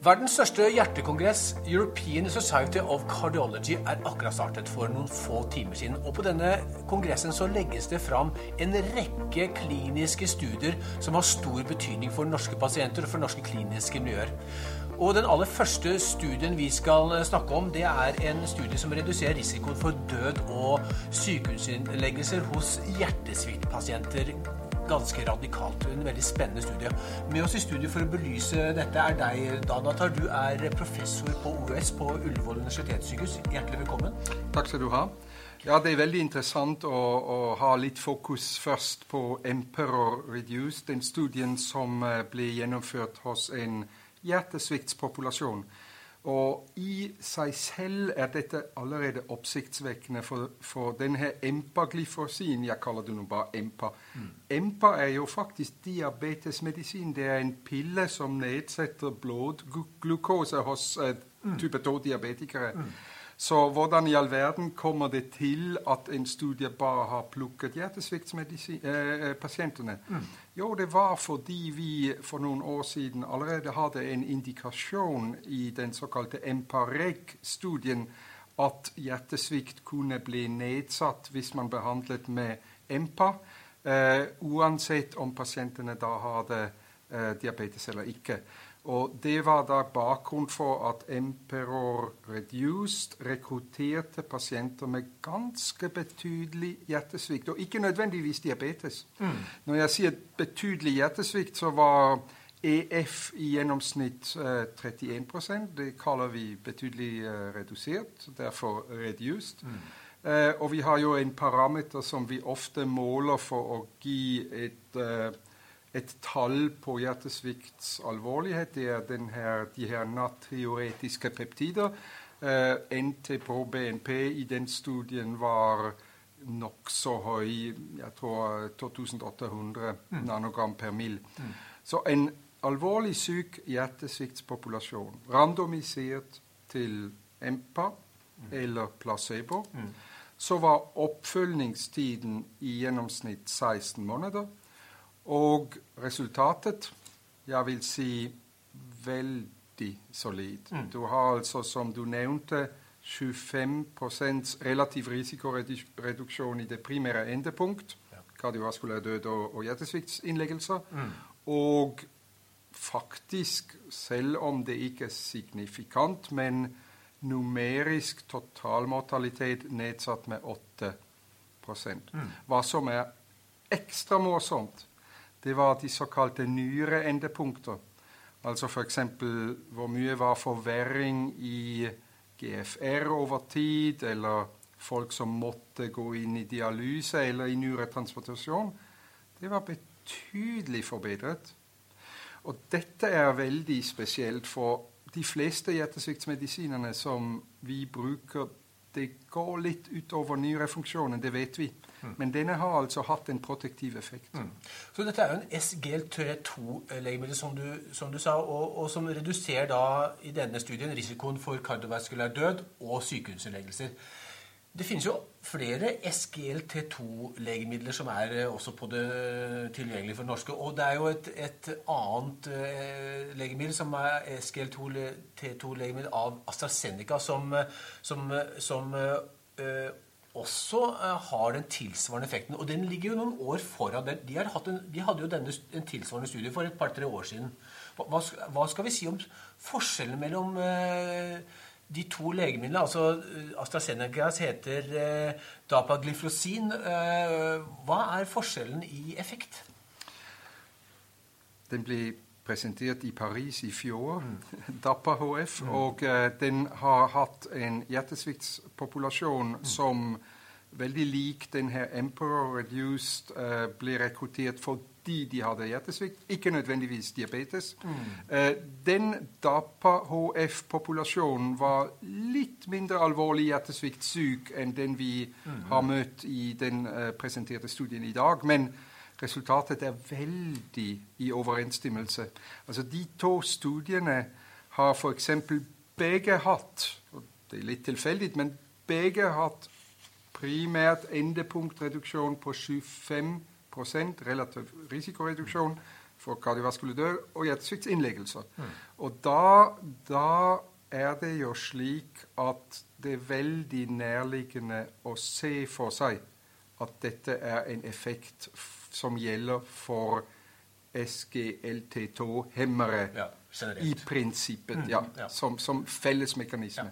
Verdens største hjertekongress, European Society of Cardiology, er akkurat startet for noen få timer siden. Og på denne kongressen så legges det fram en rekke kliniske studier som har stor betydning for norske pasienter og for norske kliniske miljøer. Og den aller første studien vi skal snakke om, det er en studie som reduserer risikoen for død og sykehusinnleggelser hos hjertesviktpasienter ganske radikalt. En veldig spennende studie. Med oss i studio for å belyse dette er deg, Danatar. Du er professor på OUS på Ullevål universitetssykehus. Hjertelig velkommen. Takk skal du ha. Ja, Det er veldig interessant å, å ha litt fokus først på Emperor Reduced, den studien som eh, ble gjennomført hos en hjertesviktspopulasjon. Og i seg selv er dette allerede oppsiktsvekkende, for, for denne empaglifrosin Jeg kaller det nå bare EMPA. Mm. EMPA er jo faktisk diabetesmedisin. Det er en pille som nedsetter blodglukose hos eh, mm. type 2-diabetikere. Mm. Så hvordan i all verden kommer det til at en studie bare har plukket hjertesviktpasientene? Eh, mm. Jo, det var fordi vi for noen år siden allerede hadde en indikasjon i den såkalte Empareg-studien at hjertesvikt kunne bli nedsatt hvis man behandlet med EMPA, eh, uansett om pasientene da hadde eh, diabetes eller ikke. Og Det var da bakgrunnen for at Emperor Reduced rekrutterte pasienter med ganske betydelig hjertesvikt, og ikke nødvendigvis diabetes. Mm. Når jeg sier betydelig hjertesvikt, så var EF i gjennomsnitt eh, 31 Det kaller vi betydelig eh, redusert, derfor reduced. Mm. Eh, og vi har jo en parameter som vi ofte måler for å gi et eh, et tall på hjertesvikts alvorlighet. Det er her, de her natriuretiske peptider. Eh, NT på BNP i den studien var nokså høy. Jeg tror 2800 mm. nanogram per mil. Mm. Så en alvorlig syk hjertesviktspopulasjon, randomisert til EMPA mm. eller placebo, mm. så var oppfølgingstiden i gjennomsnitt 16 måneder. Og resultatet, jeg vil si veldig solid. Mm. Du har altså, som du nevnte, 25% relativ risikoreduksjon i det primære endepunkt. Ja. Kardiovaskulær død og, og hjertesviktsinnleggelser. Mm. Og faktisk, selv om det ikke er signifikant, men numerisk totalmortalitet nedsatt med 8 mm. Hva som er ekstra morsomt, det var de såkalte nyreendepunkter. Altså f.eks. hvor mye var forverring i GFR over tid, eller folk som måtte gå inn i dialyse eller i nyretransportasjon. Det var betydelig forbedret. Og dette er veldig spesielt, for de fleste hjertesviktsmedisinene som vi bruker, det går litt utover nyrefunksjonen, det vet vi. Mm. Men denne har altså hatt en protektiv effekt. Mm. Så dette er jo en SGLT2-legemiddel, som, som, du sa, og, og, som reduserer da i denne studien risikoen for kardiovaskulær død og sykehusinnleggelser. Det finnes jo flere SGLT2-legemidler som er eh, også på det tilgjengelige for norske. Og det er jo et, et annet eh, legemiddel som er SGLT2-legemiddel av AstraZeneca, som, som, som eh, også har den tilsvarende effekten. Og den ligger jo noen år foran den. De, en, de hadde jo denne, en tilsvarende studie for et par-tre år siden. Hva, hva, skal vi si om forskjellen mellom uh, de to legemidlene? Altså uh, AstraZeneca heter Eh, hva er forskjellen i effekt? Den ble presentert i Paris i fjor, mm. DAPA HF. Mm. Og eh, den har hatt en hjertesviktspopulasjon mm. som veldig lik den her Emperor Reduced uh, ble rekruttert fordi de hadde hjertesvikt, ikke nødvendigvis diabetes. Mm. Eh, den DAPA HF-populasjonen var litt mindre alvorlig hjertesviktsyk enn den vi mm. har møtt i den presenterte studien i dag. men Resultatet er veldig i overensstemmelse. Altså De to studiene har f.eks. begge hatt og Det er litt tilfeldig, men begge hatt primært endepunktreduksjon på 25 relativ risikoreduksjon for kardiovaskulær død og hjertesviktinnleggelser. Mm. Og da, da, er det jo slik at det er veldig nærliggende å se for seg at dette er en effekt som gjelder for SGLT2-hemmere ja, i prinsippet. Mm, ja, ja. Som, som fellesmekanisme.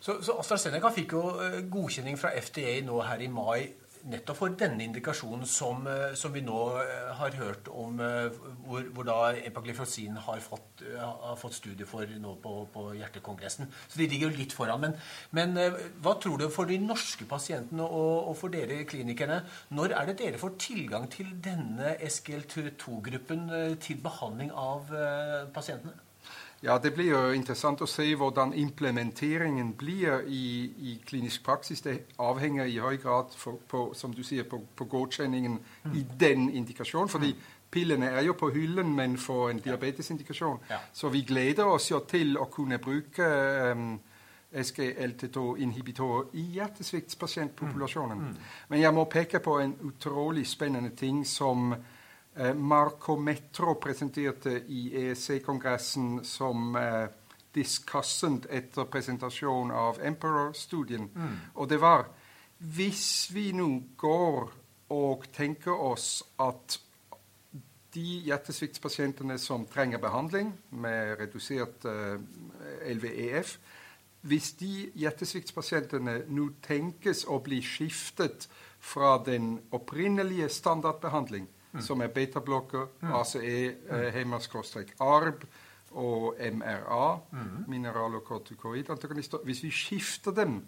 Så, så, AstraZeneca fikk jo eh, godkjenning fra FDA nå her i mai nettopp for denne indikasjonen som, eh, som, vi nå eh, har hørt om, eh, hvor, hvor da epagliflosin har fått, har fått studie for nå på, på, Hjertekongressen. Så de ligger jo litt foran. Men, men, hva tror du for de norske pasientene og, og, for dere klinikerne? Når er det dere får tilgang til denne SGL2-gruppen til behandling av pasientene? Ja, Det blir jo interessant å se hvordan implementeringen blir i, i klinisk praksis. Det avhenger i høy grad for, på, som du sier, på, på godkjenningen mm. i den indikasjonen. fordi mm. Pillene er jo på hyllen, men for en diabetesindikasjon. Ja. Så vi gleder oss jo til å kunne bruke um, SGLT2-inhibitorer i hjertesviktspasientpopulasjonen. Mm. Mm. Men jeg må peke på en utrolig spennende ting som Eh, Marco Metro presenterte i EEC-kongressen som eh, discussant etter presentasjon av Emperor-studien. Mm. Og det var Hvis vi nå går og tenker oss at de hjertesviktspasientene som trenger behandling med redusert uh, eh, LVEF Hvis de hjertesviktspasientene nå tenkes å bli skiftet fra den opprinnelige standardbehandling. Som er betablokker, mm. ACE, eh, hemmer-arb og MRA, mm. mineral- og kortikoidantagonister. Hvis vi skifter dem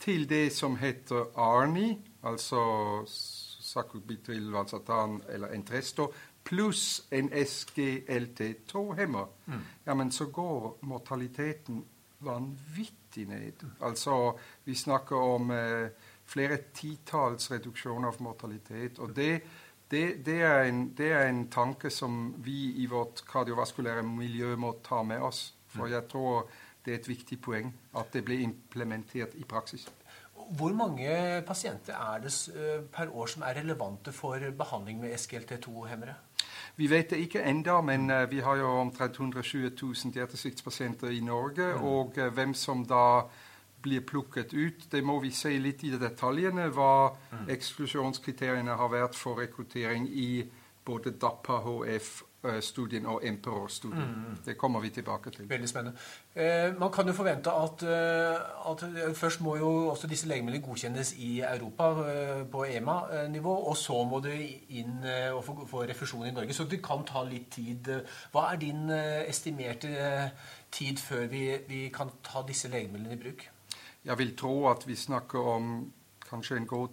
til det som heter ARNI, altså sakubitril, valsatan eller Entresto, pluss en SGLT2-hemmer, mm. ja, men så går mortaliteten vanvittig ned. Mm. Altså, vi snakker om eh, flere titalls reduksjoner av mortalitet. og det det, det, er en, det, er en, tanke som vi i vårt kardiovaskulære miljø må ta med oss. For mm. jeg tror det er et viktig poeng at det blir implementert i praksis. Hvor mange pasienter er det eh, per år som er relevante for behandling med SGLT2-hemmere? Vi vet det ikke enda, men uh, vi har jo omtrent 120 000 hjertesviktspasienter i Norge. Mm. Og uh, hvem som da blir plukket ut. Det må vi se litt i detaljene, hva mm. eksklusjonskriteriene har vært for rekruttering i både DAPA-HF-studien og Emperor-studien. Mm, mm. Det kommer vi tilbake til. Veldig spennende. Eh, man kan jo forvente at, eh, at, først må jo også disse legemidlene godkjennes i Europa eh, på EMA-nivå, og så må det inn eh, og få, få, refusjon i Norge. Så det kan ta litt tid. Hva er din eh, estimerte eh, tid før vi, vi kan ta disse legemidlene i bruk? Jeg vil tro at vi snakker om kanskje en god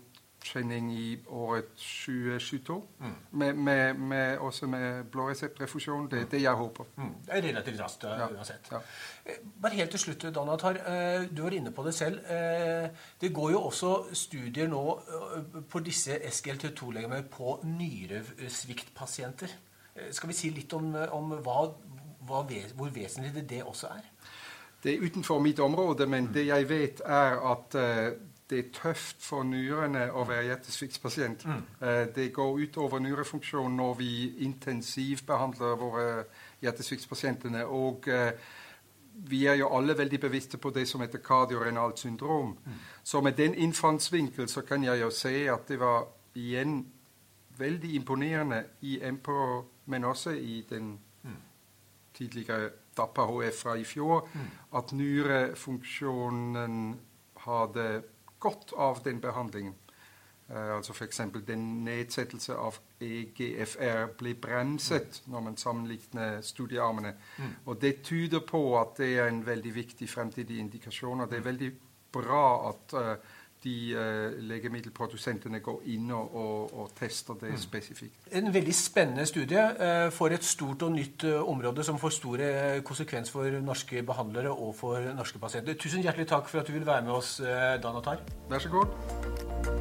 trening i året 2022. Mm. Med, med, med, også med blåreseptrefusjon. Det er det jeg håper. Mm. Det er relativt raskt ja. uansett. Ja. Eh, bare helt til slutt, Donatar. Eh, du var inne på det selv. Eh, det går jo også studier nå på disse SGLT2-legemene på nyresviktpasienter. Skal vi si litt om, om hva, hva, hvor vesentlig det også er? Det er utenfor mitt område, men det jeg vet, er at uh, det er tøft for nyrene å være hjertesviktspasient. Mm. Uh, det går utover nyrefunksjonen når vi intensivbehandler våre hjertesviktspasientene. Og uh, vi er jo alle veldig bevisste på det som heter kardiorenalt syndrom. Mm. Så med den innfallsvinkel så kan jeg jo se at det var igjen veldig imponerende i MPO, men også i den mm. tidligere Dappa HF fra i fjor, mm. at nyrefunksjonen hadde godt av den behandlingen. Uh, altså F.eks. den nedsettelse av EGFR ble bremset mm. når man sammenligner studiearmene. Mm. Og Det tyder på at det er en veldig viktig fremtidig indikasjon. og Det er mm. veldig bra at uh, de eh, legemiddelprodusentene går inn og, og, og tester det mm. spesifikt. En veldig spennende studie eh, for et stort og nytt eh, område som får store konsekvens for norske behandlere og for norske pasienter. Tusen hjertelig takk for at du vil være med oss, Dan Atar. Vær så god.